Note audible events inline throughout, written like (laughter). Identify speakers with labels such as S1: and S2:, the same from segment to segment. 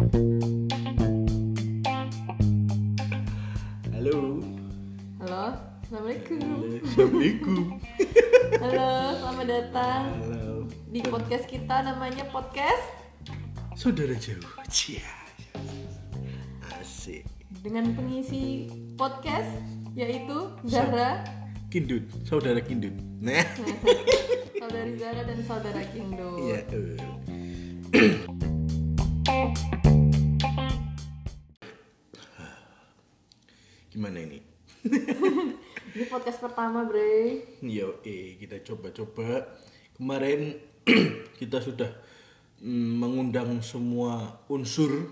S1: Halo.
S2: Halo, Assalamualaikum
S1: Assalamualaikum. (laughs)
S2: Halo, selamat datang
S1: Halo.
S2: di podcast kita namanya Podcast
S1: Saudara jauh. Cia. Asik.
S2: Dengan pengisi podcast yaitu Zahra,
S1: Kindut, saudara Kindut. Nah. (laughs)
S2: saudari Zahra dan saudara Kindo
S1: Iya. (clears throat) Gimana ini? (laughs)
S2: Ini podcast pertama bre
S1: Yo, eh kita coba-coba. Kemarin (clears throat) kita sudah mm, mengundang semua unsur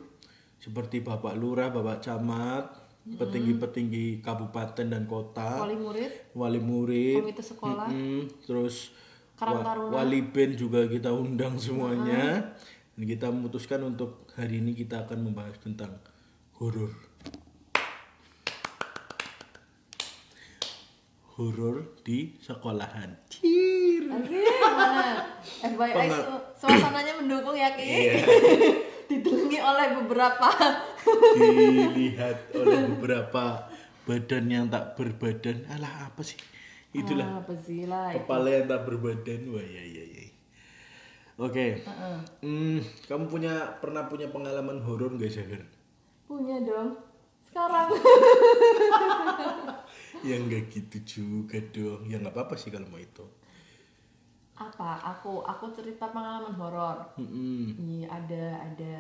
S1: seperti Bapak Lurah, Bapak Camat, petinggi-petinggi kabupaten dan kota,
S2: Wali murid,
S1: wali murid,
S2: komite sekolah,
S1: mm, terus
S2: Karang
S1: wa- wali band juga kita undang semuanya. Dan kita memutuskan untuk hari ini kita akan membahas tentang horor. Horor di sekolahan. Cir.
S2: Oke, mana? FYI, su- suasananya mendukung ya Ki
S1: Iya. (laughs)
S2: Ditelengi oleh beberapa
S1: Dilihat oleh beberapa badan yang tak berbadan. Alah apa sih? Itulah
S2: Ah, Apa sih lah itu?
S1: kepala yang tak berbadan. Wah ya ya ya. Oke. Hmm, kamu punya pernah punya pengalaman horor gak Zahir?
S2: Punya dong Sekarang (laughs)
S1: Ya nggak gitu juga dong. Ya nggak apa-apa sih kalau mau itu.
S2: Apa? Aku, aku cerita pengalaman horor
S1: Mm-mm.
S2: Iya ada ada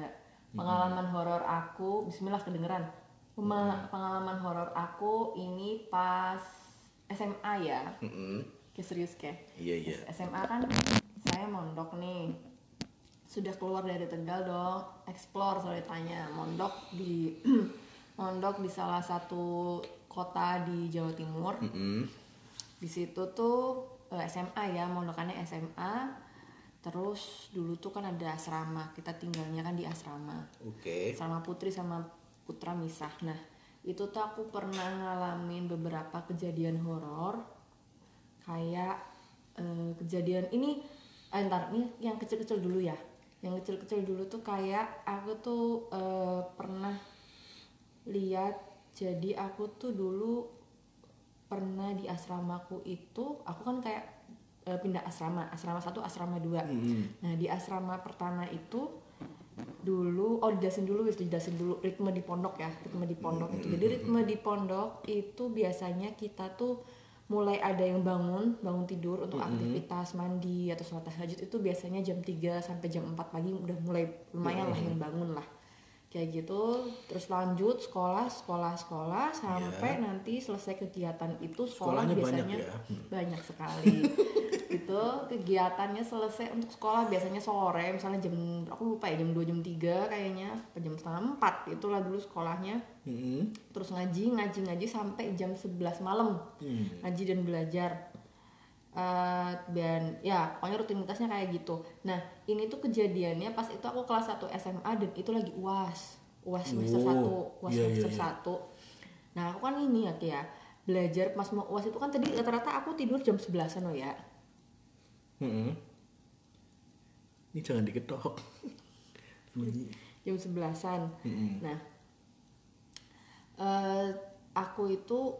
S2: pengalaman horor aku Bismillah kedengeran Pema- pengalaman horor aku ini pas SMA ya
S1: Mm-mm.
S2: Oke serius ke
S1: Iya iya.
S2: SMA kan saya mondok nih sudah keluar dari Tegal dong explore soalnya tanya mondok di (clears throat) mondok di salah satu kota di Jawa Timur.
S1: Mm-mm.
S2: di situ tuh eh, SMA ya mondokannya SMA terus dulu tuh kan ada asrama kita tinggalnya kan di asrama.
S1: Oke.
S2: asrama putri sama putra misah. Nah itu tuh aku pernah ngalamin beberapa kejadian horor. Kayak eh, kejadian ini eh, ntar ini yang kecil-kecil dulu ya. Yang kecil-kecil dulu tuh kayak aku tuh eh, pernah lihat jadi aku tuh dulu pernah di asramaku itu aku kan kayak eh, pindah asrama asrama satu asrama dua.
S1: Mm-mm.
S2: nah di asrama pertama itu dulu oh dijelasin dulu wis dijelasin dulu ritme di pondok ya ritme di pondok itu. Jadi ritme di pondok itu biasanya kita tuh mulai ada yang bangun bangun tidur untuk aktivitas mandi atau sholat tahajud itu biasanya jam 3 sampai jam 4 pagi udah mulai lumayan lah yang bangun lah kayak gitu terus lanjut sekolah sekolah sekolah sampai nanti selesai kegiatan itu sekolah
S1: Sekolahnya banyak
S2: biasanya
S1: ya?
S2: banyak sekali (laughs) itu kegiatannya selesai untuk sekolah biasanya sore misalnya jam aku lupa ya jam 2 jam 3 kayaknya apa jam setengah 4 itulah dulu sekolahnya
S1: Mm-mm.
S2: terus ngaji ngaji ngaji sampai jam 11 malam
S1: Hmm.
S2: ngaji dan belajar Eh, dan ya pokoknya rutinitasnya kayak gitu nah ini tuh kejadiannya pas itu aku kelas 1 SMA dan itu lagi uas uas semester
S1: Oh,
S2: 1 uas
S1: iya, iya,
S2: semester
S1: iya.
S2: 1 nah aku kan ini ya Ki, ya belajar pas mau uas itu kan tadi rata-rata aku tidur jam 11an loh ya
S1: Mm-mm. Ini jangan diketok.
S2: Jam 11an
S1: Mm-mm.
S2: Nah, eh, aku itu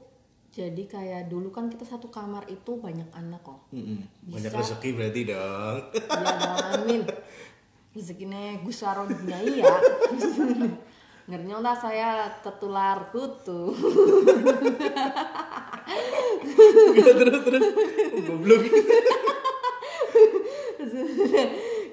S2: jadi kayak dulu kan kita satu kamar itu banyak anak kok.
S1: Mm-mm. Banyak
S2: Bisa.
S1: rezeki berarti dong.
S2: Ya dong, (laughs) amin. Rezekinya Gus Saro dinyai ya. Ngerinya lah saya tertular kutu.
S1: terus terus. Oh, goblok.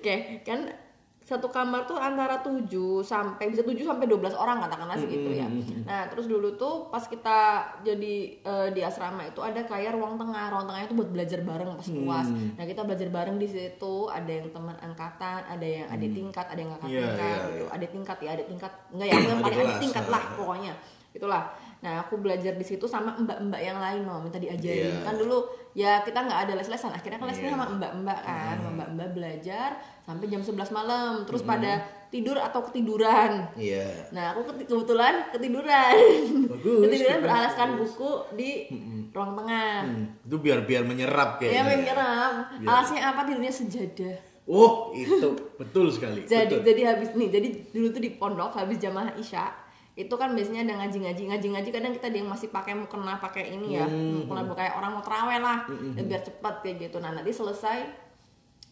S2: Oke, kan satu kamar tuh antara 7 sampai bisa 7 sampai 12 orang katakanlah segitu ya. Nah, terus dulu tuh pas kita jadi eh, di asrama itu ada kayak ruang tengah. Ruang tengah itu buat belajar bareng pas UAS. Nah, kita belajar bareng di situ. Ada yang teman angkatan, ada yang adik tingkat, ada yang kakak
S1: Iya,
S2: tingkat
S1: iya,
S2: gitu.
S1: iya.
S2: Adik tingkat ya, adik tingkat. Enggak ya, aku yang paling adik tingkat
S1: ah.
S2: lah pokoknya. Itulah. Nah, aku belajar di situ sama mbak-mbak yang lain loh, minta diajarin.
S1: Iya.
S2: Kan dulu ya kita nggak ada les-lesan, akhirnya kan lesnya
S1: Iya.
S2: sama mbak-mbak kan,
S1: Hmm.
S2: mbak-mbak belajar sampai jam 11 malam. Terus pada tidur atau ketiduran.
S1: Iya.
S2: Nah, aku kebetulan ketiduran.
S1: Bagus.
S2: ketiduran beralaskan buku di ruang tengah.
S1: Hmm, itu biar biar menyerap
S2: Ya
S1: kayaknya.
S2: menyerap.
S1: Iya.
S2: Alasnya apa tidurnya sejadah.
S1: Oh, itu betul sekali.
S2: jadi
S1: betul.
S2: jadi habis nih jadi dulu tuh di pondok habis jamaah isya itu kan biasanya ada ngaji-ngaji. Ngaji-ngaji kadang kita ada yang masih pakai mukena pakai ini ya.
S1: Hmm.
S2: mukena kayak orang mau terawih lah. Ya biar cepat kayak gitu. Nah nanti selesai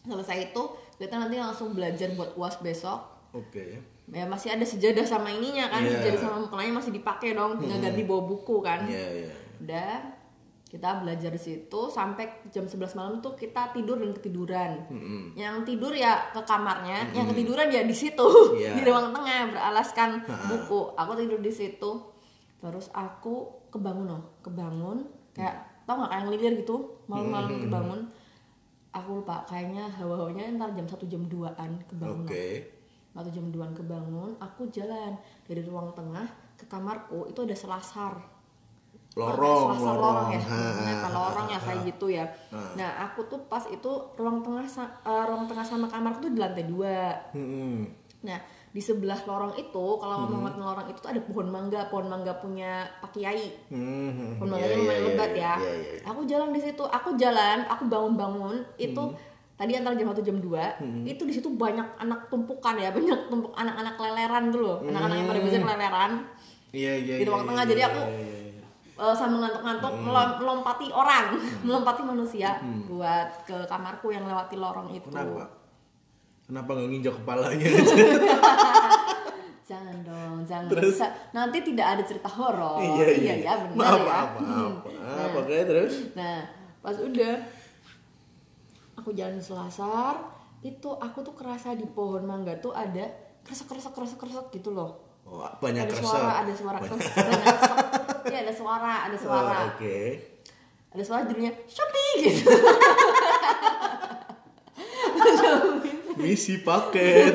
S2: selesai itu kita nanti langsung belajar buat uas besok.
S1: Oke.
S2: ya masih ada sejadah sama ininya kan.
S1: Iya.
S2: sejadah sama mukenanya masih dipakai dong tinggal ganti bawa buku kan.
S1: Iya, iya.
S2: udah kita belajar di situ sampai jam 11 malam tuh kita tidur dan ketiduran. Yang tidur ya ke kamarnya yang ketiduran ya di situ
S1: Iya. (laughs)
S2: di ruang tengah beralaskan buku. Aku tidur di situ. Terus aku kebangun loh kebangun kayak tau nggak kayak ngelilir gitu malam-malam kebangun. Aku lupa kayaknya hawa-hawanya ntar jam satu jam 2an kebangun
S1: Oke.
S2: atau jam 2an kebangun aku jalan dari ruang tengah ke kamarku itu ada selasar
S1: Lorong,
S2: Selasar
S1: lorong.
S2: ya
S1: Ha,
S2: ternyata
S1: ha,
S2: lorong
S1: ha,
S2: ya kayak
S1: ha.
S2: gitu ya nah aku tuh pas itu ruang tengah eh, ruang tengah sama kamarku tuh di lantai dua
S1: Hmm.
S2: nah di sebelah lorong itu kalau ngomongin lorong itu tuh ada pohon mangga pohon mangga punya Pak Kiai
S1: Hmm.
S2: pohon
S1: Iya,
S2: mangganya
S1: iya,
S2: lumayan
S1: iya,
S2: lebat
S1: iya,
S2: ya
S1: iya, iya.
S2: aku jalan di situ aku jalan aku bangun-bangun itu tadi antara jam 1 jam 2 itu di situ banyak anak tumpukan ya (laughs) banyak tumpuk anak-anak leleran tuh loh anak-anak yang pada biasa keleleran
S1: Iya, iya.
S2: di ruang
S1: iya,
S2: tengah
S1: iya,
S2: jadi
S1: iya,
S2: aku
S1: iya, iya.
S2: Eh, sambil ngantuk-ngantuk melom- melompati orang (laughs) melompati manusia buat ke kamarku yang lewati lorong itu
S1: Kenapa? Kenapa nggak nginjak kepalanya (laughs) (laughs)
S2: jangan dong jangan
S1: Terus?
S2: Bisa- nanti tidak ada cerita horor
S1: iya, iya.
S2: ya benar
S1: Maaf,
S2: ya
S1: Maaf, maaf, maaf. Oke, terus?
S2: Nah, pas udah aku jalan selasar, itu aku tuh kerasa di pohon mangga tuh ada kresek kresek kresek kresek gitu loh.
S1: Oh, banyak
S2: ada
S1: resep.
S2: suara, ada suara kresek, kresek. Iya, ada suara, ada suara.
S1: Oh, Oke.
S2: Ada suara judulnya Shopee gitu. (laughs)
S1: Misi paket.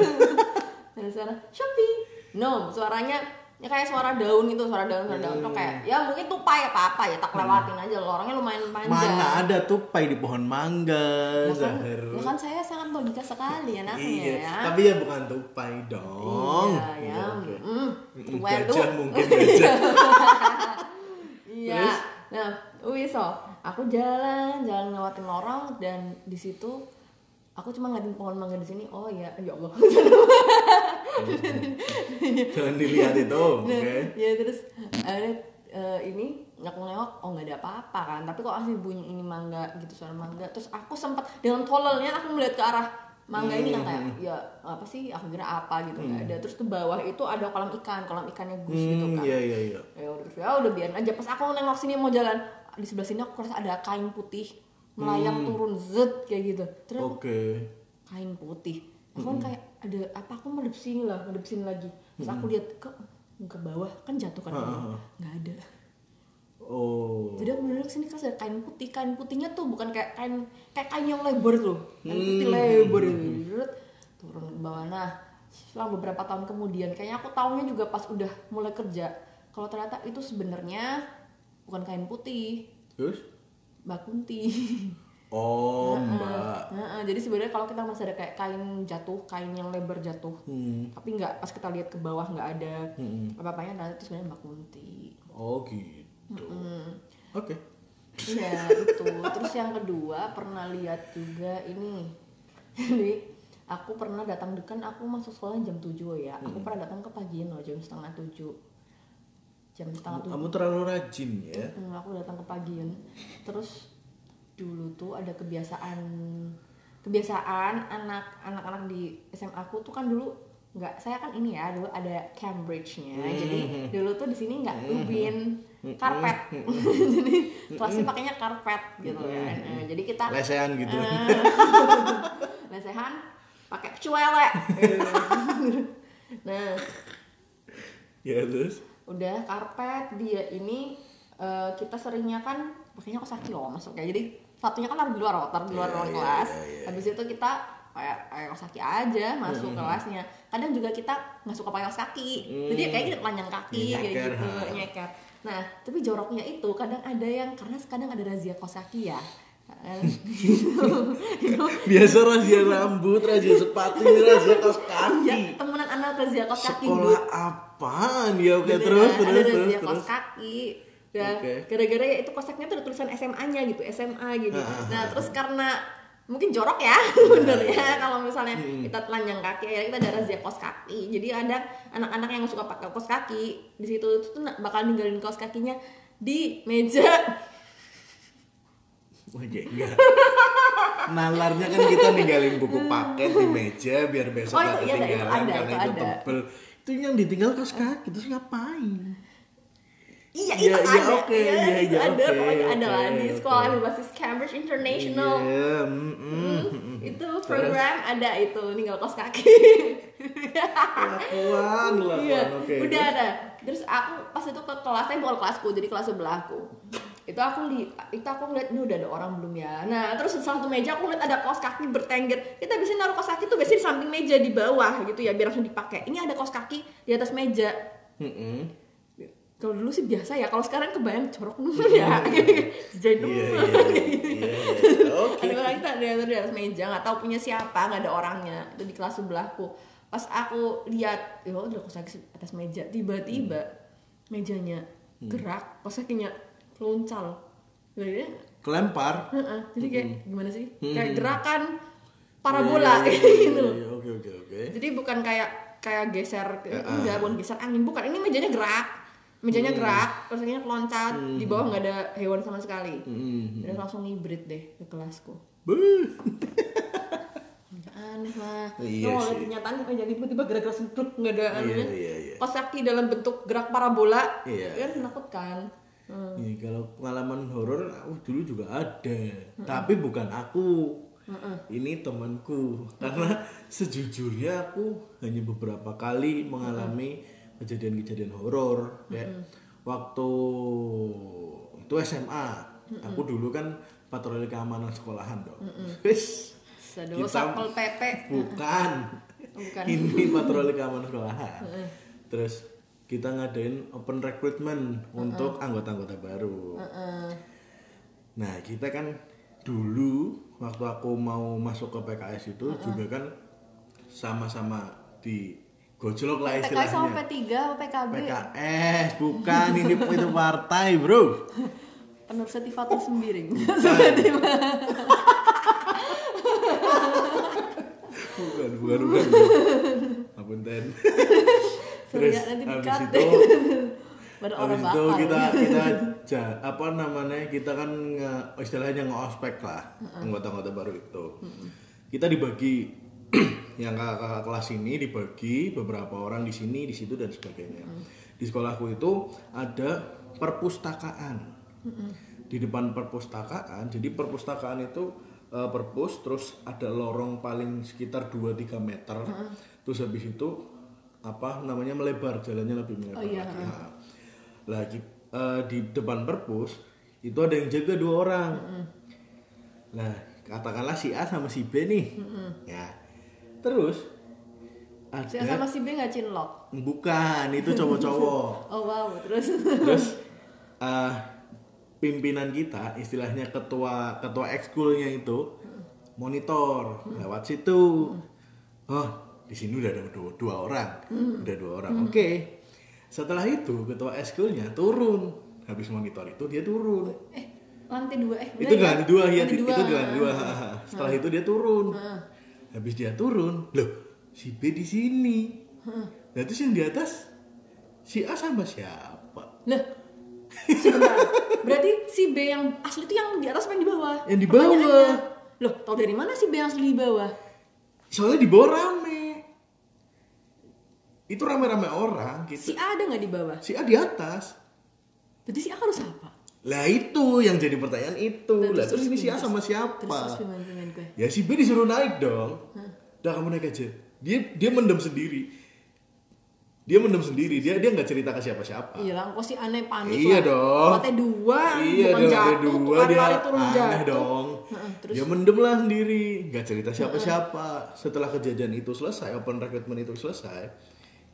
S2: ada suara Shopee. No, suaranya ya kayak suara daun itu, suara daun, suara daun tuh kayak ya mungkin tupai apa apa ya tak lewatin aja lorongnya lumayan panjang.
S1: Mana ada tupai di pohon mangga,
S2: Ya kan,
S1: Zahir.
S2: ya kan saya sangat logika sekali anaknya
S1: Iya,
S2: ya.
S1: tapi ya bukan tupai dong.
S2: Iya, ya.
S1: Oke.
S2: Mm,
S1: Mm,
S2: tupai tuh.
S1: Mungkin gajah. (laughs)
S2: Iya. Nah, wih so, aku jalan, jalan ngelewatin lorong dan di situ aku cuma ngeliatin pohon mangga di sini. Oh ya, ya Allah. (laughs)
S1: Jangan dilihat itu, oke.
S2: ya terus ada eh, ini aku nengok, oh nggak ada apa-apa kan. Tapi kok asli bunyi ini mangga gitu suara mangga. Terus aku sempat dengan tololnya aku melihat ke arah mangga ini kan kayak ya apa sih aku kira apa gitu nggak ada terus ke bawah itu ada kolam ikan kolam ikannya gus gitu
S1: Hmm,
S2: kan
S1: iya iya iya.
S2: ya udah ya udah biarin aja pas aku nengok sini mau jalan di sebelah sini aku kerasa ada kain putih melayang turun zet kayak gitu. Terus
S1: Oke.
S2: kain putih. Aku kan kayak ada apa aku sini lah sini lagi. Terus aku lihat ke ke bawah kan jatuh kan? Ke bawah. nggak ada.
S1: Oh.
S2: jadi aku bener sini kan ada kain putih. Kain putihnya tuh bukan kayak kain kayak kain yang lebar tuh. Kain putih lebar Zet, turun ke bawah. Nah setelah beberapa tahun kemudian kayaknya aku tahunya juga pas udah mulai kerja kalau ternyata itu sebenarnya bukan kain putih.
S1: Terus?
S2: Mbak Kunti.
S1: Oh, Mbak.
S2: Nah, jadi sebenarnya kalau kita masih ada kayak kain jatuh, kain yang lebar jatuh,
S1: Hmm.
S2: tapi nggak pas kita lihat ke bawah nggak ada apa-apanya, nah itu sebenarnya Mbak Kunti.
S1: Oh, gitu. Oke.
S2: Iya itu. Terus yang kedua pernah lihat juga ini. Jadi aku pernah datang kan aku masuk sekolahnya jam 7 ya. Aku pernah datang ke pagian loh jam setengah 7 Jam setengah 7
S1: Kamu terlalu rajin ya.
S2: Hmm, aku datang ke pagian. Terus dulu tuh ada kebiasaan kebiasaan anak anak-anak di SMA aku tuh kan dulu nggak saya kan ini ya dulu ada Cambridge-nya. Jadi dulu tuh di sini nggak ubin karpet. (laughs) jadi kelasnya pakainya karpet gitu kan. Nah, jadi kita
S1: Lesehan gitu.
S2: Eh, (laughs) lesehan pakai cuele. (laughs) nah,
S1: ya terus.
S2: Udah karpet dia ini eh, kita seringnya kan pakainya kosaki loh masuk kayak jadi satunya kan taruh di luar loh, taruh di luar
S1: Iya,
S2: ruang
S1: iya,
S2: kelas.
S1: iya, iya.
S2: habis itu kita kayak kosaki aja masuk kelasnya. Kadang juga kita nggak suka pakai kaki. Jadi kayak gitu telanjang kaki kayak gitu
S1: ha.
S2: nyeker. Nah tapi joroknya itu kadang ada yang karena kadang ada razia kosaki ya
S1: Biasa razia rambut, razia sepatu, razia kaos
S2: ya
S1: kaki.
S2: temenan anak razia kaos kaki dulu
S1: Sekolah apaan? Ya? Oke,
S2: Beneran,
S1: terus
S2: ada
S1: terus terus
S2: razia
S1: terus.
S2: kaos kaki. Dan
S1: Oke.
S2: gara-gara ya itu kosaknya tuh ada tulisan SMA-nya gitu SMA gitu. Nah terus karena mungkin jorok ya (laughs) bener ya kalau misalnya kita telanjang kaki akhirnya kita ada razia kaos kaki. Jadi ada anak-anak yang suka pakai kaos kaki di situ itu tuh bakal ninggalin kaos kakinya di meja
S1: Wah, ya enggak. Nalarnya kan kita ninggalin buku paket di meja biar besok
S2: Oh, itu- iya,
S1: ketinggalan
S2: ada,
S1: karena
S2: itu
S1: itu,
S2: ada.
S1: tebel. Itu yang ditinggal kaos kaki terus ngapain?
S2: iya
S1: Iya,
S2: itu
S1: iya,
S2: ada
S1: oke,
S2: Iya,
S1: iya,
S2: itu
S1: iya,
S2: ada
S1: oke,
S2: pokoknya ada
S1: oke,
S2: lah di sekolah berbasis Cambridge International
S1: Iya, mm, mm, mm.
S2: itu program ada itu ninggal kaos kaki
S1: Kelakuan, kelakuan.
S2: Iya,
S1: Oke.
S2: udah ada. Terus aku pas itu ke kelasnya bukan kelasku, jadi kelas sebelahku. Itu aku li, itu aku ngeliat ini udah ada orang belum ya. Nah, terus di salah satu meja aku ngeliat ada kaos kaki bertengger. Kita biasanya naruh kaos kaki tuh biasanya di samping meja di bawah gitu ya, biar langsung dipakai. Ini ada kaos kaki di atas meja. Kalau dulu sih biasa ya, kalau sekarang kebayang corok (laughs) ya. Jadi
S1: Iya, iya, iya, iya. (laughs) Oke.
S2: ada orang kita ada di atas meja nggak tahu punya siapa nggak ada orangnya itu di kelas sebelahku pas aku lihat ya udah kaos kaki atas meja tiba-tiba mejanya gerak kaos kakinya loncal jadi
S1: Kelempar.
S2: heeh, jadi kayak gimana sih
S1: Hmm.
S2: kayak gerakan parabola
S1: Iya, iya,
S2: kayak
S1: iya,
S2: gitu
S1: iya, Oke, oke, oke.
S2: jadi bukan kayak kayak geser
S1: Ya,
S2: enggak bukan geser angin bukan ini mejanya gerak mejanya
S1: Hmm.
S2: gerak terus kakinya loncat di bawah nggak ada hewan sama sekali
S1: Mm.
S2: dan langsung ngibrit deh ke kelasku aneh lah
S1: Iya
S2: Lo
S1: sih.
S2: lihat kenyataan meja tiba-tiba gerak-gerak sedruk nggak ada anunya
S1: iya, iya.
S2: Kaos kaki dalam bentuk gerak parabola
S1: Iya.
S2: kan menakutkan hmm.
S1: Iya, kalau pengalaman horor aku dulu juga ada, tapi bukan aku. Ini temanku. Karena sejujurnya aku hanya beberapa kali mengalami kejadian-kejadian horor. Kayak waktu itu SMA, aku dulu kan patroli keamanan sekolahan dong. (laughs)
S2: Aduh,
S1: Kita-
S2: satpol pp
S1: Bukan. (laughs)
S2: Bukan.
S1: Ini patroli keamanan sekolahan. Terus kita ngadain open recruitment untuk anggota-anggota baru. Nah, kita kan dulu waktu aku mau masuk ke PKS itu juga kan sama-sama di gojlok lah
S2: PKI sama
S1: istilahnya.
S2: P3 apa PKB
S1: PKS bukan ini itu partai, Bro.
S2: Penur Setifatul Sembiring (laughs) (laughs)
S1: bukan bukan bukan Apunten. (laughs) Terus
S2: ya, nanti
S1: habis itu (laughs)
S2: Baru
S1: habis itu
S2: bakal
S1: kita kita ja- apa namanya kita kan nge, istilahnya nge-ospek lah anggota-anggota baru itu. Kita dibagi. (clears throat) Yang kakak kelas ini dibagi beberapa orang di sini di situ dan sebagainya. Di sekolahku itu ada perpustakaan. Di depan perpustakaan jadi perpustakaan itu eh, perpus terus ada lorong paling sekitar 2-3 meter. Terus habis itu apa namanya melebar jalannya lebih melebar
S2: Oh, iya,
S1: lagi. Nah, lagi eh, di depan perpus itu ada yang jaga dua orang. Nah katakanlah si A sama si B nih. Ya. Terus ada
S2: Si A sama si B nggak cinlok?
S1: Bukan itu cowok-cowok. (laughs)
S2: Oh wow terus?
S1: Terus eh, pimpinan kita istilahnya ketua ketua ekskulnya itu monitor lewat situ. Oh di sini udah ada dua, dua orang. Udah dua orang. Oke. Setelah itu ketua ekskulnya turun. Habis monitor itu dia turun.
S2: Eh lantai dua eh
S1: itu di lantai dua ya
S2: Lantai
S1: itu
S2: dua.
S1: lantai dua setelah itu dia turun. Habis dia turun loh si B di sini. Nah terus yang di atas si A sama siapa?
S2: Lah, sebentar. Berarti si B yang asli itu yang di atas apa yang di bawah?
S1: Yang di bawah.
S2: Loh, tau dari mana si B yang asli di bawah?
S1: soalnya di bawah rame itu rame-rame orang
S2: Si
S1: gitu
S2: A ada nggak di bawah?
S1: si A di atas.
S2: Berarti si A harus apa?
S1: lah itu yang jadi pertanyaan itu.
S2: Nah,
S1: lah
S2: terus-
S1: terus ini si A
S2: terus-
S1: sama
S2: Terus
S1: siapa?
S2: terus gimana gimana gue?
S1: ya si B disuruh naik dong. Udah kamu naik aja. Dia dia mendem sendiri. Dia mendem sendiri. Dia dia nggak cerita ke siapa-siapa.
S2: Iya lah, kok si aneh panik
S1: Iya
S2: lah.
S1: dong.
S2: Lantai dua,
S1: iya
S2: bukan
S1: lantai
S2: jatuh,
S1: dua
S2: bukan
S1: dia
S2: lari turun
S1: aneh
S2: jatuh.
S1: dong.
S2: Terus?
S1: Dia mendem lah sendiri. Nggak cerita siapa-siapa. Setelah kejadian itu selesai open recruitment itu selesai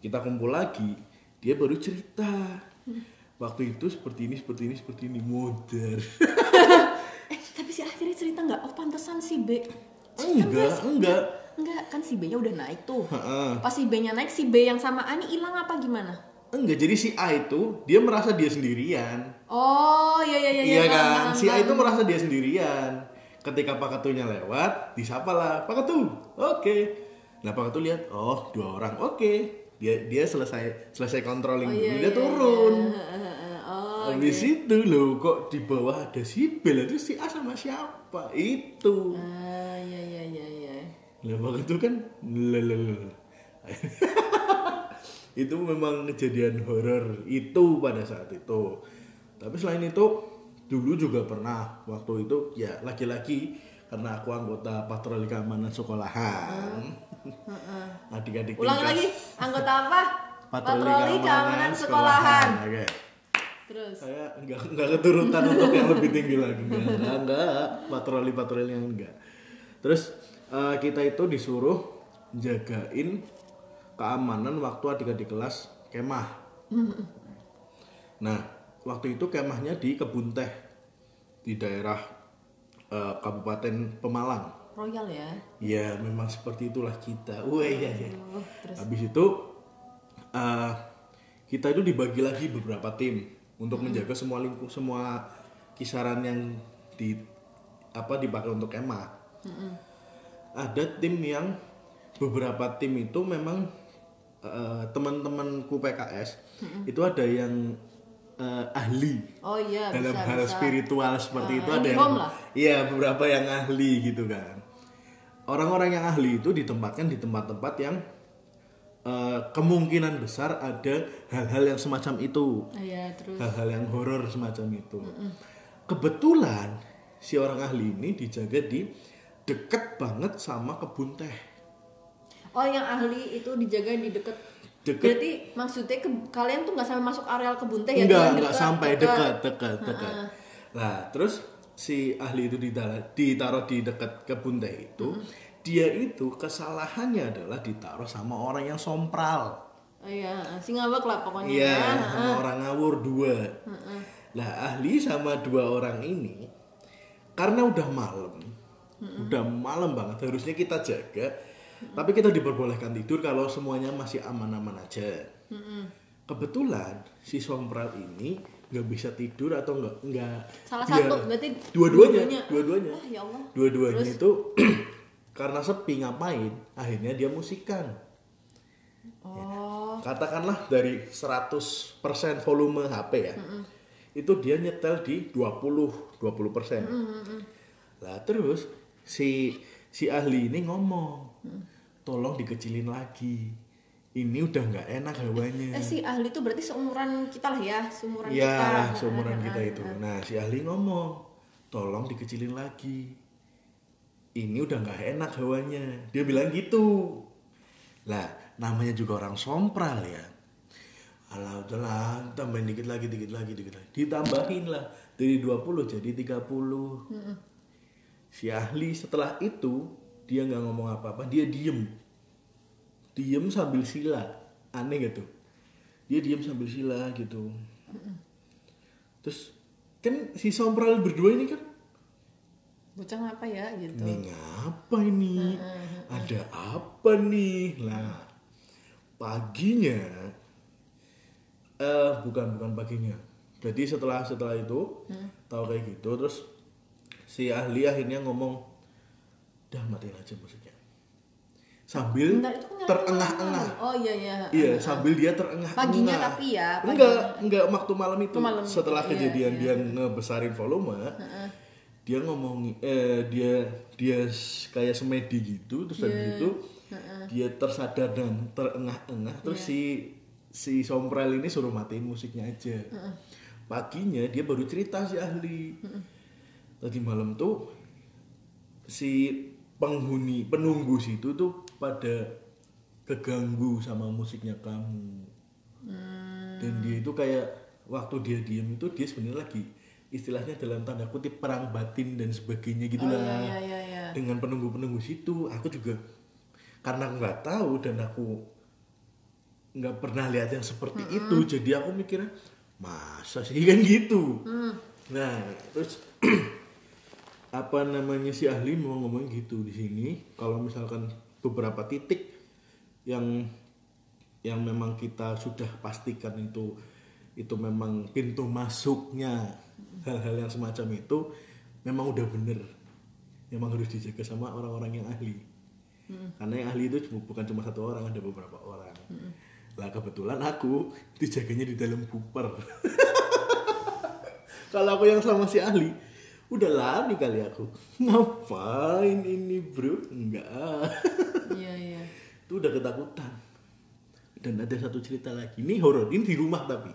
S1: kita kumpul lagi dia baru cerita. Waktu itu seperti ini seperti ini seperti ini. Modern (laughs)
S2: eh tapi si akhirnya cerita nggak? Oh pantesan si B.
S1: enggak enggak.
S2: Enggak, kan si B-nya udah naik tuh. Pas si B-nya naik, si B yang sama A ini hilang apa gimana?
S1: enggak jadi si A itu dia merasa dia sendirian.
S2: Oh, iya iya iya.
S1: iya
S2: paham,
S1: kan?
S2: paham,
S1: si A itu merasa dia sendirian. Ketika Pak Ketunya lewat disapa lah Pak Ketu oke. Nah Pak Ketu lihat oh dua orang oke dia dia selesai selesai controlling
S2: Oh, iya,
S1: dulu dia
S2: iya,
S1: turun
S2: Oh,
S1: habis itu loh kok di bawah ada si Bel itu si A sama siapa? Itu.
S2: Ah, iya iya iya iya.
S1: lah Pak Ketu kan lelel (laughs) itu memang kejadian horor itu pada saat itu. Tapi selain itu dulu juga pernah waktu itu ya laki-laki karena aku anggota patroli keamanan sekolahan adik-adik
S2: Ulangi
S1: tingkat
S2: lagi, anggota apa? Patroli Keamanan Sekolahan.
S1: Oke.
S2: Terus.
S1: saya enggak enggak keturutan untuk yang lebih tinggi lagi enggak enggak, enggak. patroli patroli yang enggak terus eh, kita itu disuruh jagain keamanan waktu adik-adik kelas kemah nah waktu itu kemahnya di kebun teh di daerah eh, kabupaten Pemalang
S2: Royal ya.
S1: ya memang seperti itulah kita wah iya iya
S2: Oh, terus?
S1: Habis itu eh, kita itu dibagi lagi beberapa tim untuk menjaga semua lingkup semua kisaran yang di apa dipakai untuk kemah. Ada tim yang beberapa tim itu memang eh, teman-temanku PKS itu ada yang eh, ahli
S2: Oh iya
S1: dalam
S2: bisa
S1: hal
S2: bisa.
S1: spiritual seperti
S2: Ah,
S1: itu ada yang iya beberapa yang ahli gitu kan orang-orang yang ahli itu ditempatkan di tempat-tempat yang eh, kemungkinan besar ada hal-hal yang semacam itu
S2: Iya terus.
S1: hal-hal yang horor semacam itu kebetulan si orang ahli ini dijaga di deket banget sama kebun teh
S2: Oh yang ahli itu dijaga di deket.
S1: Deket.
S2: Berarti maksudnya ke, kalian tuh nggak sampai masuk areal kebun teh ya?
S1: enggak enggak
S2: deket,
S1: sampai dekat dekat dekat nah terus si ahli itu ditaruh, di dekat kebun teh itu dia itu kesalahannya adalah ditaruh sama orang yang sompral.
S2: Oh iya, si ngambek lah pokoknya.
S1: iya
S2: ya.
S1: sama orang ngawur dua. Lah ahli sama dua orang ini karena udah malam udah malam banget harusnya kita jaga tapi kita diperbolehkan tidur kalau semuanya masih aman-aman aja. Kebetulan si sompral ini nggak bisa tidur atau nggak nggak
S2: Salah
S1: biar-
S2: satu berarti
S1: dua-duanya dua-duanya.
S2: Wah ya Allah.
S1: dua-duanya itu (clears throat) karena sepi ngapain? Akhirnya dia musikan.
S2: Oh.
S1: katakanlah dari 100% volume HP ya itu dia nyetel di 20 20% lah terus si si ahli ini ngomong tolong dikecilin lagi ini udah nggak enak hawanya.
S2: Eh si ahli itu berarti seumuran kita lah ya, seumuran kita.
S1: ya seumuran kita itu. nah. Si ahli ngomong tolong dikecilin lagi. Ini udah nggak enak hawanya. Dia bilang gitu. Lah namanya juga orang sompral ya. Alah udahlah tambahin dikit lagi dikit lagi dikit lagi. Ditambahin lah dari 20 jadi 30 si ahli setelah itu dia nggak ngomong apa-apa dia diem diem sambil sila aneh gitu. Dia diem sambil sila gitu. Terus kan si sompral berdua ini kan?
S2: Bocah ngapa ya gitu.
S1: ini ngapa ini? Ada apa nih? Lah paginya eh bukan bukan paginya. Jadi setelah setelah itu tahu kayak gitu terus si ahli akhirnya ngomong dah matiin aja musiknya sambil
S2: Bentar, itu
S1: terengah-engah.
S2: Oh iya iya.
S1: Iya, sambil dia terengah-engah.
S2: Paginya tapi ya, paginya.
S1: Enggak, enggak waktu malam itu.
S2: Malam itu,
S1: Setelah
S2: iya,
S1: kejadian
S2: iya.
S1: dia ngebesarin volume, dia ngomong eh dia dia kayak semedi gitu, terus
S2: Iya.
S1: habis itu dia tersadar dan terengah-engah, terus
S2: Iya.
S1: si si Sompral ini suruh matiin musiknya aja. Paginya dia baru cerita si ahli. Tadi malam tuh si penghuni penunggu situ tuh pada keganggu sama musiknya kamu.
S2: Hmm.
S1: dan dia itu kayak waktu dia diem itu dia sebenarnya lagi istilahnya dalam tanda kutip perang batin dan sebagainya gitu
S2: Oh
S1: lah.
S2: iya iya iya. Iya.
S1: dengan penunggu-penunggu situ aku juga karena nggak tahu dan aku nggak pernah lihat yang seperti itu jadi aku mikirnya masa sih? (laughs) Kan gitu. Nah terus (clears throat) apa namanya si ahli mau ngomong gitu di sini? Kalau misalkan beberapa titik yang yang memang kita sudah pastikan itu itu memang pintu masuknya hal-hal yang semacam itu memang udah bener. Memang harus dijaga sama orang-orang yang ahli. Karena yang ahli itu bukan cuma satu orang ada beberapa orang. Lah kebetulan aku dijaganya di dalam buper. (laughs) Kalau aku yang sama si ahli udah lari kali aku. Ngapain ini bro? Enggak (laughs)
S2: iya iya.
S1: Itu udah ketakutan. Dan ada satu cerita lagi. Ini horor ini di rumah tapi.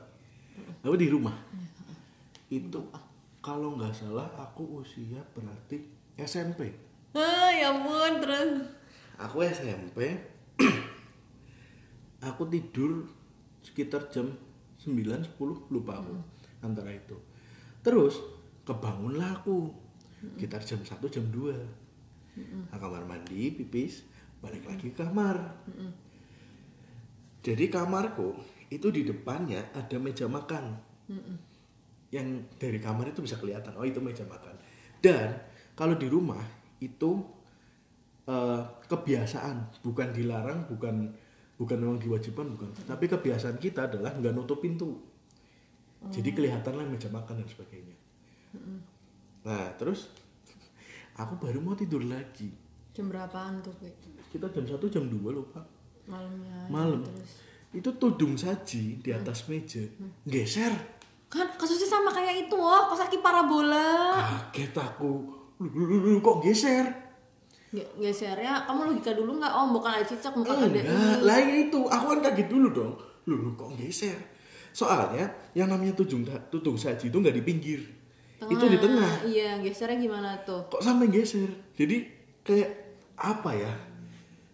S1: Apa di rumah? Itu kalau nggak salah aku usia berarti SMP
S2: ah ya ampun terus.
S1: Aku SMP (clears throat) aku tidur sekitar jam 9 10 lupa aku antara itu. Terus kebangunlah aku sekitar jam 1 jam 2 Nah, kamar mandi pipis balik lagi ke kamar. Jadi kamarku itu di depannya ada meja makan. Yang dari kamar itu bisa kelihatan. Oh itu meja makan. Dan kalau di rumah itu eh, kebiasaan. Bukan dilarang bukan bukan memang diwajibkan bukan. Tapi kebiasaan kita adalah nggak nutup pintu. Jadi kelihatanlah meja makan dan sebagainya. Nah terus aku baru mau tidur lagi
S2: jam berapaan tuh
S1: kita jam 1 jam 2 lupa
S2: malamnya
S1: malam.
S2: terus?
S1: Itu tudung saji di atas meja. Geser.
S2: Kan kasusnya sama kayak itu oh kosaki parabola.
S1: Kaget aku. Kok geser?
S2: Ge- gesernya kamu logika dulu nggak? Om bukan ada cicak bukan ada
S1: enggak lah ya itu. Aku kan kaget dulu dong. Lu, lu kok geser? Soalnya yang namanya tudung tudung saji itu nggak di pinggir. Itu di tengah.
S2: Iya gesernya gimana tuh?
S1: Kok sampai geser? Jadi kayak apa ya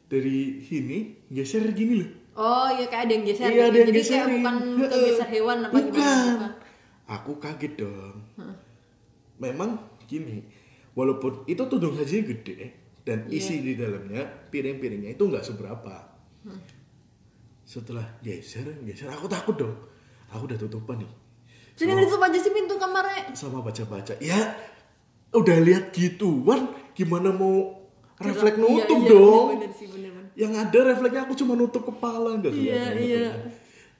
S1: dari sini geser gini loh
S2: oh iya kayak ada yang geser
S1: Iya,
S2: gitu.
S1: ada yang
S2: jadi kayak
S1: geserin.
S2: bukan bukan
S1: Heeh.
S2: geser hewan apa
S1: Bukan.
S2: gimana bukan
S1: Aku kaget dong. Memang gini, walaupun itu tudung sajinya gede dan
S2: Iya.
S1: isi di dalamnya piring-piringnya itu nggak seberapa. Setelah geser, geser aku takut dong. Aku udah tutupan nih
S2: jadi nggak ditutup aja sih pintu kamarnya
S1: sama baca-baca. Ya, udah lihat gituan, gimana mau refleks
S2: Iya,
S1: nutup
S2: iya,
S1: dong?
S2: bener, bener sih bener, bener.
S1: Yang ada refleksnya aku cuma nutup kepala enggak
S2: Iya, iya.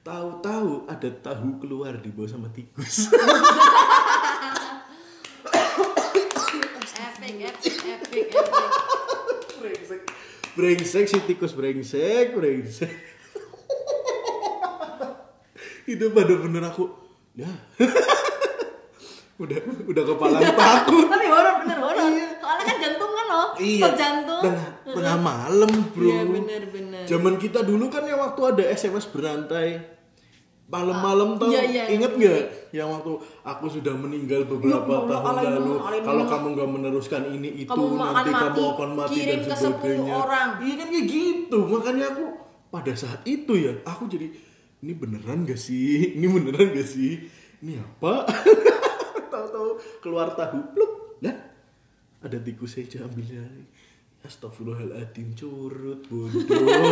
S1: Tahu-tahu ada tahu keluar di bawah sama tikus.
S2: epic epic epic epic
S1: brengsek. Brengsek si tikus brengsek, brengsek. Itu pada bener aku. Ya. (laughs) udah udah kepala takut.
S2: tapi horor bener horor kan jantung kan loh Stop jantung
S1: Tengah, tengah malam, Bro.
S2: Iya, bener, bener.
S1: Zaman kita dulu kan ya waktu ada SMS berantai. Malam-malam tau.
S2: Iya, iya,
S1: inget
S2: iya.
S1: nggak yang waktu aku sudah meninggal beberapa
S2: Ya
S1: tahun lalu? kalau kamu nggak meneruskan ini itu
S2: Kamu
S1: nanti kamu
S2: mati.
S1: akan mati
S2: Kirim
S1: dan
S2: ke 10
S1: sebagainya.
S2: orang.
S1: iya kan kayak gitu. Makanya aku pada saat itu ya aku jadi ini beneran gak sih? Ini beneran gak sih? Ini apa? (laughs) Tahu-tahu keluar tahu pluk ya ada tikus saya ambil dari Astagfirullahaladzim curut bodoh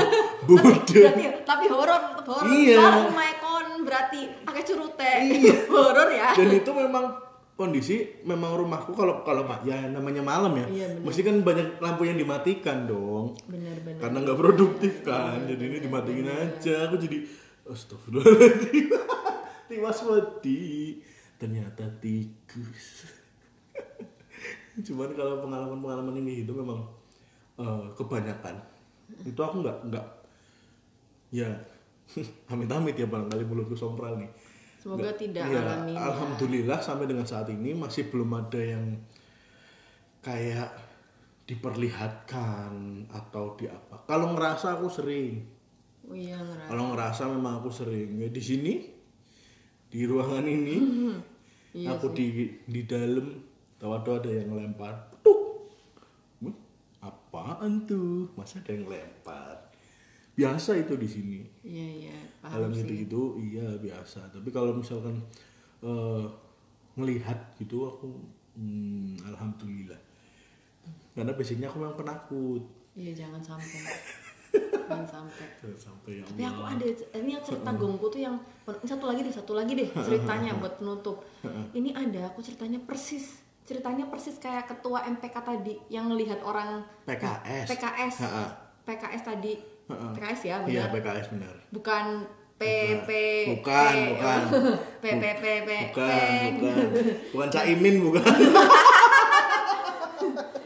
S1: (laughs) bodoh.
S2: Berarti tapi horor horor.
S1: Iya.
S2: Soalnya maekon berarti pakai curute.
S1: Iya. (laughs)
S2: horor ya.
S1: Dan itu memang kondisi memang rumahku kalau kalau ya namanya malam ya.
S2: Iya, bener.
S1: mesti kan banyak lampu yang dimatikan dong.
S2: Bener bener.
S1: Karena nggak produktif kan. jadi ini dimatiin aja. Aku jadi astagfirullahaladzim. (laughs) Tiwas mati ternyata tikus cuman kalau pengalaman pengalaman ini itu memang eh, kebanyakan. Itu aku nggak nggak ya (laughs) amit-amit ya barangkali mulutku sompral nih.
S2: Semoga
S1: Nggak-
S2: tidak
S1: ya,
S2: alami ya.
S1: alhamdulillah sampai dengan saat ini masih belum ada yang kayak diperlihatkan atau di apa. Kalau ngerasa aku sering.
S2: Oh iya ngerasa.
S1: Kalau ngerasa memang aku sering. Ya di sini di ruangan ini (laughs)
S2: Iya
S1: aku di di dalam tahu ada yang lempar Tuk. Wih, apaan tuh? Masa ada yang lempar biasa itu di sini.
S2: Iya iya
S1: kalau
S2: paham
S1: gitu
S2: sih.
S1: gitu iya biasa. Tapi kalau misalkan eh, ngelihat gitu aku hmm, alhamdulillah. Karena basicnya aku memang penakut.
S2: Iya jangan sampai. (laughs) Jangan sampai.
S1: Jangan sampai ya
S2: tapi aku ada ini cerita gongku tuh yang satu lagi deh satu lagi deh ceritanya buat penutup ini ada aku ceritanya persis ceritanya persis kayak ketua MPK tadi yang ngelihat orang
S1: PKS
S2: PKS
S1: Ha-ha.
S2: PKS tadi.
S1: Ha-ha.
S2: PKS ya
S1: iya
S2: benar.
S1: PKS benar.
S2: Bukan P P
S1: bukan.
S2: P-
S1: bukan
S2: P (laughs) P P P
S1: bukan bukan. Bukan Caimin (laughs) bukan.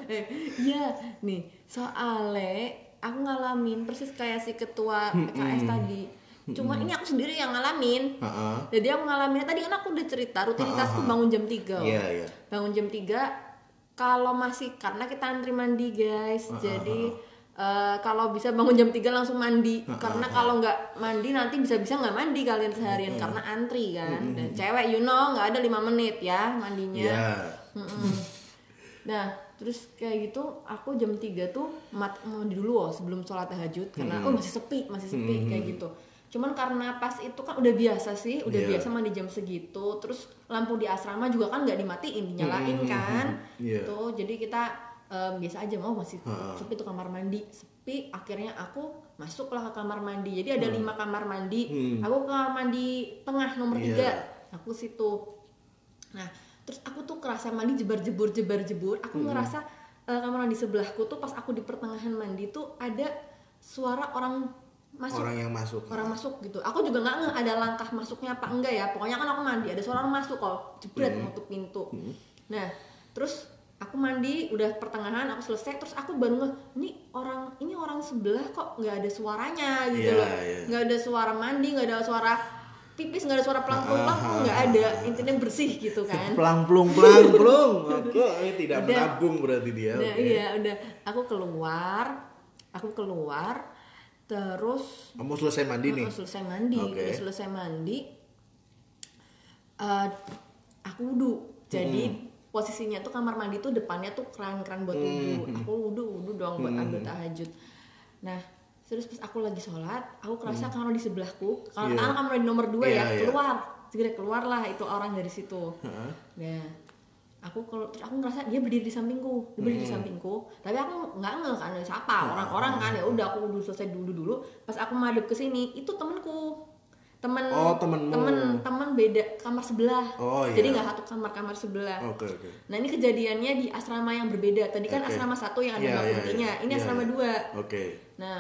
S2: Eh, Iya, nih soalnya aku ngalamin persis kayak si ketua PKS tadi. Cuma ini aku sendiri yang ngalamin.
S1: Heeh.
S2: Jadi aku ngalamin tadi kan aku udah cerita rutinitasku bangun jam 3.
S1: Iya, iya.
S2: Bangun jam 3 kalau masih karena kita antri mandi guys. Jadi eh, kalau bisa bangun jam 3 langsung mandi karena kalau nggak mandi nanti bisa-bisa nggak mandi kalian seharian karena antri kan. Dan cewek you know nggak ada lima menit ya mandinya.
S1: Iya.
S2: Mm-mm. Nah, terus kayak gitu aku jam 3 tuh mat mandi dulu oh, sebelum sholat tahajud karena oh masih sepi, masih sepi kayak gitu. Cuman karena pas itu kan udah biasa sih, udah
S1: Iya.
S2: biasa mandi jam segitu. Terus lampu di asrama juga kan nggak dimatiin, dinyalain kan. (laughs)
S1: Iya.
S2: Tuh, jadi kita em, biasa aja mau masih sepi tuh kamar mandi sepi akhirnya aku masuklah ke kamar mandi jadi ada lima kamar mandi aku ke kamar mandi tengah nomor
S1: Iya.
S2: tiga aku situ Nah, terus aku tuh kerasa mandi jebar-jebur jebar-jebur. Aku ngerasa eh, kamar mandi sebelahku tuh pas aku di pertengahan mandi tuh ada suara orang masuk.
S1: Orang yang masuk.
S2: Orang masuk gitu. Aku juga nggak ngeh ada langkah masuknya apa enggak ya. Pokoknya kan aku mandi ada suara orang masuk kok, jebret nutup pintu. Nah, terus aku mandi udah pertengahan aku selesai terus aku baru ngeh ini orang ini orang sebelah kok nggak ada suaranya gitu
S1: Iya,
S2: loh
S1: iya.
S2: nggak ada suara mandi nggak ada suara pipis nggak ada suara pelang pelang nggak ada intinya bersih gitu kan (laughs)
S1: Pelang plung pelang plung. Oke, (laughs) tidak
S2: Udah.
S1: menabung berarti dia.
S2: Nah,
S1: oke.
S2: iya udah aku keluar aku keluar terus
S1: Kamu selesai mandi nih.
S2: selesai mandi
S1: Oke.
S2: udah selesai mandi eh, aku wudhu jadi posisinya tuh kamar mandi tuh depannya tuh keran-keran buat wudhu aku wudhu wudhu dong buat ambil tahajud nah terus pas aku lagi sholat aku kerasa kamar di sebelahku kalau
S1: Iya.
S2: yeah. kamar mandi nomor dua
S1: Iya,
S2: ya
S1: iya.
S2: keluar segera keluar lah itu orang dari situ
S1: Heeh.
S2: Nah, aku kalau terus aku ngerasa dia berdiri di sampingku, dia berdiri di
S1: Hmm.
S2: sampingku. Tapi aku nggak ngeh kan siapa
S1: Ah.
S2: orang-orang kan ya udah aku udah selesai dulu dulu. Pas aku madep ke sini itu temenku, temen
S1: Oh, temenmu.
S2: temen temen beda kamar sebelah.
S1: Oh, iya.
S2: Jadi nggak satu kamar kamar sebelah.
S1: Oke, oke.
S2: Nah ini kejadiannya di asrama yang berbeda. Tadi kan
S1: Oke.
S2: asrama satu yang ada
S1: Iya, iya,
S2: balkoninya,
S1: iya.
S2: ini
S1: Iya,
S2: asrama
S1: iya.
S2: dua.
S1: Oke.
S2: Nah,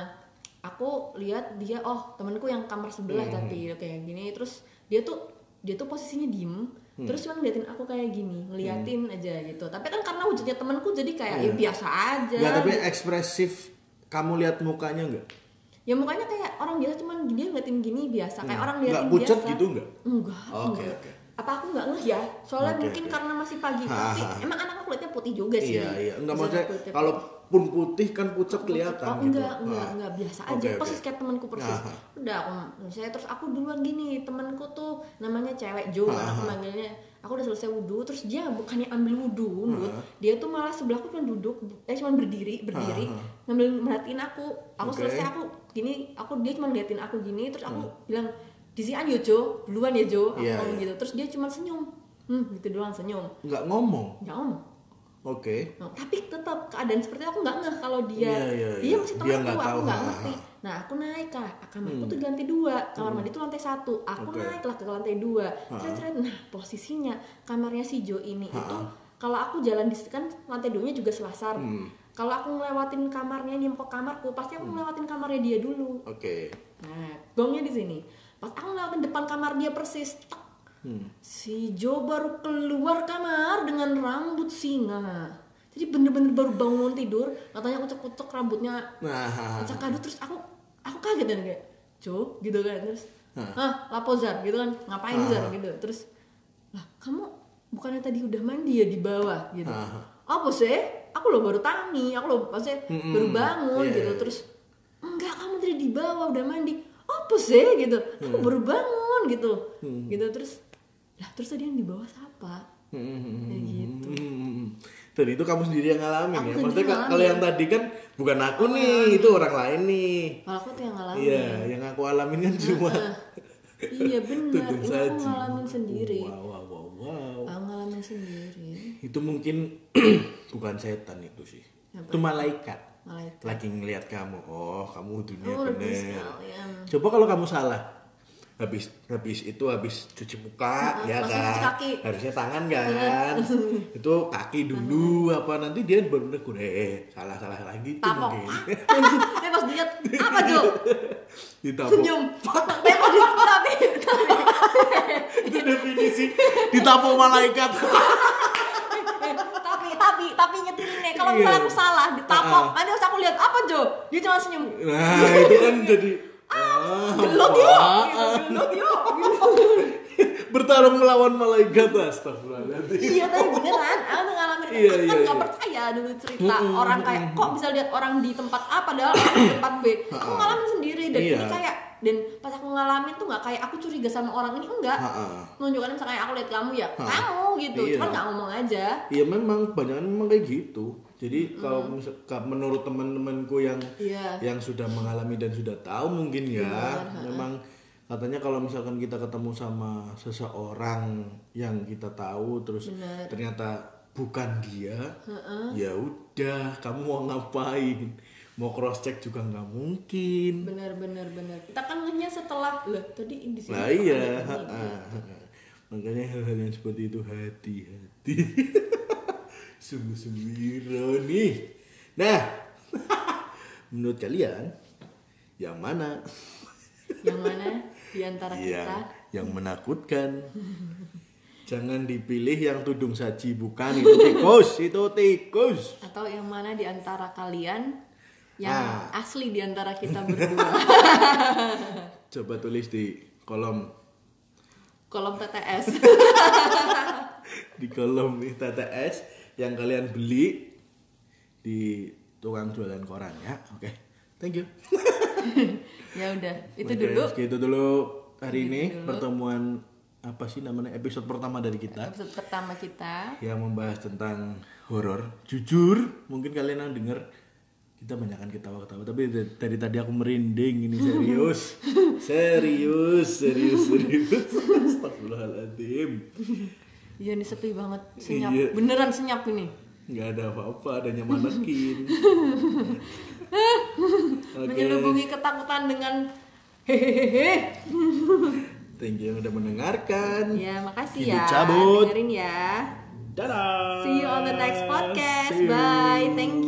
S2: aku lihat dia oh temenku yang kamar sebelah
S1: Hmm.
S2: tapi kayak gini terus dia tuh dia tuh posisinya diem terus cuma ngeliatin aku kayak gini ngeliatin aja gitu. Tapi kan karena wujudnya temenku jadi kayak ya biasa aja.
S1: Enggak, tapi ekspresif kamu lihat mukanya enggak?
S2: ya mukanya kayak orang biasa cuman dia ngeliatin gini biasa. Kayak orang
S1: Enggak
S2: ngeliatin
S1: pucat
S2: biasa.
S1: gitu enggak?
S2: enggak
S1: Oke,
S2: enggak.
S1: oke.
S2: apa aku nggak ngeh ya? Soalnya
S1: Oke,
S2: mungkin karena masih pagi
S1: Ha,
S2: emang anak aku kulitnya putih juga sih.
S1: Iya, iya. Enggak
S2: Bisa
S1: maksudnya kalau pun putih kan pucat kelihatan
S2: Oh
S1: gitu.
S2: enggak, enggak,
S1: Ah.
S2: enggak biasa aja.
S1: oke.
S2: Persis kayak temanku persis.
S1: Aha.
S2: Udah aku saya terus aku duluan gini, temanku tuh namanya cewek Jo, kan aku manggilnya. Aku udah selesai wudhu, terus dia bukannya ambil wudhu, Nut. dia tuh malah sebelahku cuma duduk, eh cuma berdiri, berdiri, ngambil merhatiin aku. Aku
S1: Oke.
S2: selesai aku gini, aku dia cuma ngeliatin aku gini, terus aku bilang disian yo Jo, duluan ya Jo, aku
S1: Iya,
S2: ngomong
S1: iya.
S2: gitu. Terus dia cuma senyum, hmm gitu doang senyum,
S1: Enggak ngomong.
S2: ya om.
S1: Oke.
S2: Nah, tapi tetap keadaan seperti itu aku nggak ngeh kalau dia dia
S1: iya.
S2: masih
S1: Dia
S2: temanku
S1: nggak
S2: aku
S1: tahu,
S2: nggak
S1: ha,
S2: ngerti
S1: ha.
S2: nah aku naik kak kamarku tuh di lantai dua kamar mandi tuh lantai satu aku
S1: Oke.
S2: naik lah ke lantai dua Cret, cret. nah posisinya kamarnya si Jo ini itu kalau aku jalan di kan lantai duanya juga selasar
S1: Hmm.
S2: kalau aku ngelewatin kamarnya ke kamarku pasti aku ngelewatin kamarnya dia dulu
S1: Oke.
S2: nah gongnya di sini pas aku ngelewatin depan kamar dia persis tek,
S1: Hmm.
S2: Si Jo baru keluar kamar dengan rambut singa. Jadi bener-bener baru bangun tidur, katanya kucek-kucek rambutnya
S1: Nah,
S2: kadut terus aku aku kaget dan kayak Jo gitu kan terus ah lapo Zar gitu kan ngapain Zar? Gitu. Terus lah kamu bukannya tadi udah mandi ya di bawah? gitu.
S1: Ah.
S2: apa sih aku lo baru tangi aku lo maksudnya baru bangun
S1: Iya,
S2: gitu.
S1: iya.
S2: terus enggak kamu tadi di bawah udah mandi. Apa sih gitu. Aku baru bangun gitu. Gitu terus lah terus tadi yang di bawah siapa
S1: Hmm.
S2: kayak gitu
S1: Hmm. Dan itu kamu sendiri yang ngalamin
S2: Aku
S1: ya. Maksudnya
S2: ngalamin.
S1: kalau yang tadi kan bukan aku nih, itu orang lain nih.
S2: kalau aku tuh yang ngalamin
S1: Iya, yang aku alamin kan cuma
S2: iya benar ini aku ngalamin sendiri
S1: Wow, wow, wow, wow.
S2: aku ngalamin sendiri
S1: Itu mungkin (clears throat) bukan setan itu sih. Itu malaikat.
S2: malaikat
S1: Lagi ngelihat kamu. Oh, kamu dunia
S2: oh
S1: bener. Coba kalau kamu salah. Habis habis itu habis cuci muka ya
S2: langsung
S1: kan.
S2: cuci kaki.
S1: Harusnya tangan kan. (laughs) itu kaki dulu apa nanti dia baru negur eh salah salah lagi tuh
S2: tapok
S1: mungkin. (laughs)
S2: eh pas dilihat apa Jo (laughs)
S1: Ditapok.
S2: senyum tembak di tapi tapi
S1: itu definisi ditapok malaikat.
S2: tapi tapi tapi nyetilin nih kalau
S1: Iya.
S2: misalnya aku salah ditapok
S1: Ah.
S2: nanti harus aku lihat apa Jo dia cuma senyum
S1: Nah, itu kan jadi ah,
S2: gelut yuk gitu, yuk
S1: bertarung melawan malaikat astagfirullahaladzim
S2: iya tapi beneran aku tuh ngalamin
S1: Iya,
S2: aku kan
S1: iya,
S2: nggak
S1: iya.
S2: percaya dulu cerita orang kayak kok bisa lihat orang di tempat A padahal di tempat B aku ngalamin sendiri dan
S1: Iya.
S2: ini kayak dan pas aku ngalamin tuh nggak kayak aku curiga sama orang ini enggak
S1: Ha-ha.
S2: menunjukkan misalnya aku lihat kamu ya kamu gitu
S1: Iya.
S2: cuman nggak ngomong aja
S1: Iya memang kebanyakan memang kayak gitu. Jadi kalau misal, ka- menurut teman-temanku yang
S2: Iya.
S1: yang sudah mengalami dan sudah tahu mungkin ya, memang katanya kalau misalkan kita ketemu sama seseorang yang kita tahu terus
S2: Bener.
S1: ternyata bukan dia, ya udah kamu mau ngapain? Mau cross check juga nggak mungkin.
S2: bener bener bener kita kan hanya setelah lah tadi di sini
S1: Nah iya,
S2: ini.
S1: ha-ha. makanya hal-hal yang seperti itu hati-hati. (laughs) Sungguh-sungguh ironi. Nah, (laughs) menurut kalian yang mana
S2: yang mana di antara kita
S1: yang menakutkan? Jangan dipilih yang tudung saji bukan itu tikus, itu tikus.
S2: atau yang mana di antara kalian yang
S1: Ah.
S2: asli di antara kita berdua (laughs)
S1: Coba tulis di kolom
S2: kolom TTS
S1: di kolom TTS yang kalian beli di tukang jualan koran ya. Oke. Thank you. (laughs)
S2: ya udah itu
S1: Oke,
S2: dulu
S1: Itu dulu hari ini pertemuan apa sih namanya episode pertama dari kita
S2: episode pertama kita
S1: yang membahas tentang horor. Jujur, mungkin kalian yang denger kita banyakkan ketawa-ketawa tapi dari, dari tadi aku merinding ini (laughs) serius. serius, serius, serius. (laughs) Astagfirullahaladzim.
S2: Iya ini sepi banget senyap.
S1: Iya.
S2: beneran senyap ini.
S1: Nggak ada apa-apa adanya manekin (laughs) (laughs) oke.
S2: Menyelubungi ketakutan dengan hehehe.
S1: Thank you yang udah mendengarkan.
S2: Ya makasih
S1: Hidup
S2: ya.
S1: cabut.
S2: dengerin ya.
S1: Dadah.
S2: See you on the next podcast.
S1: You.
S2: bye. Thank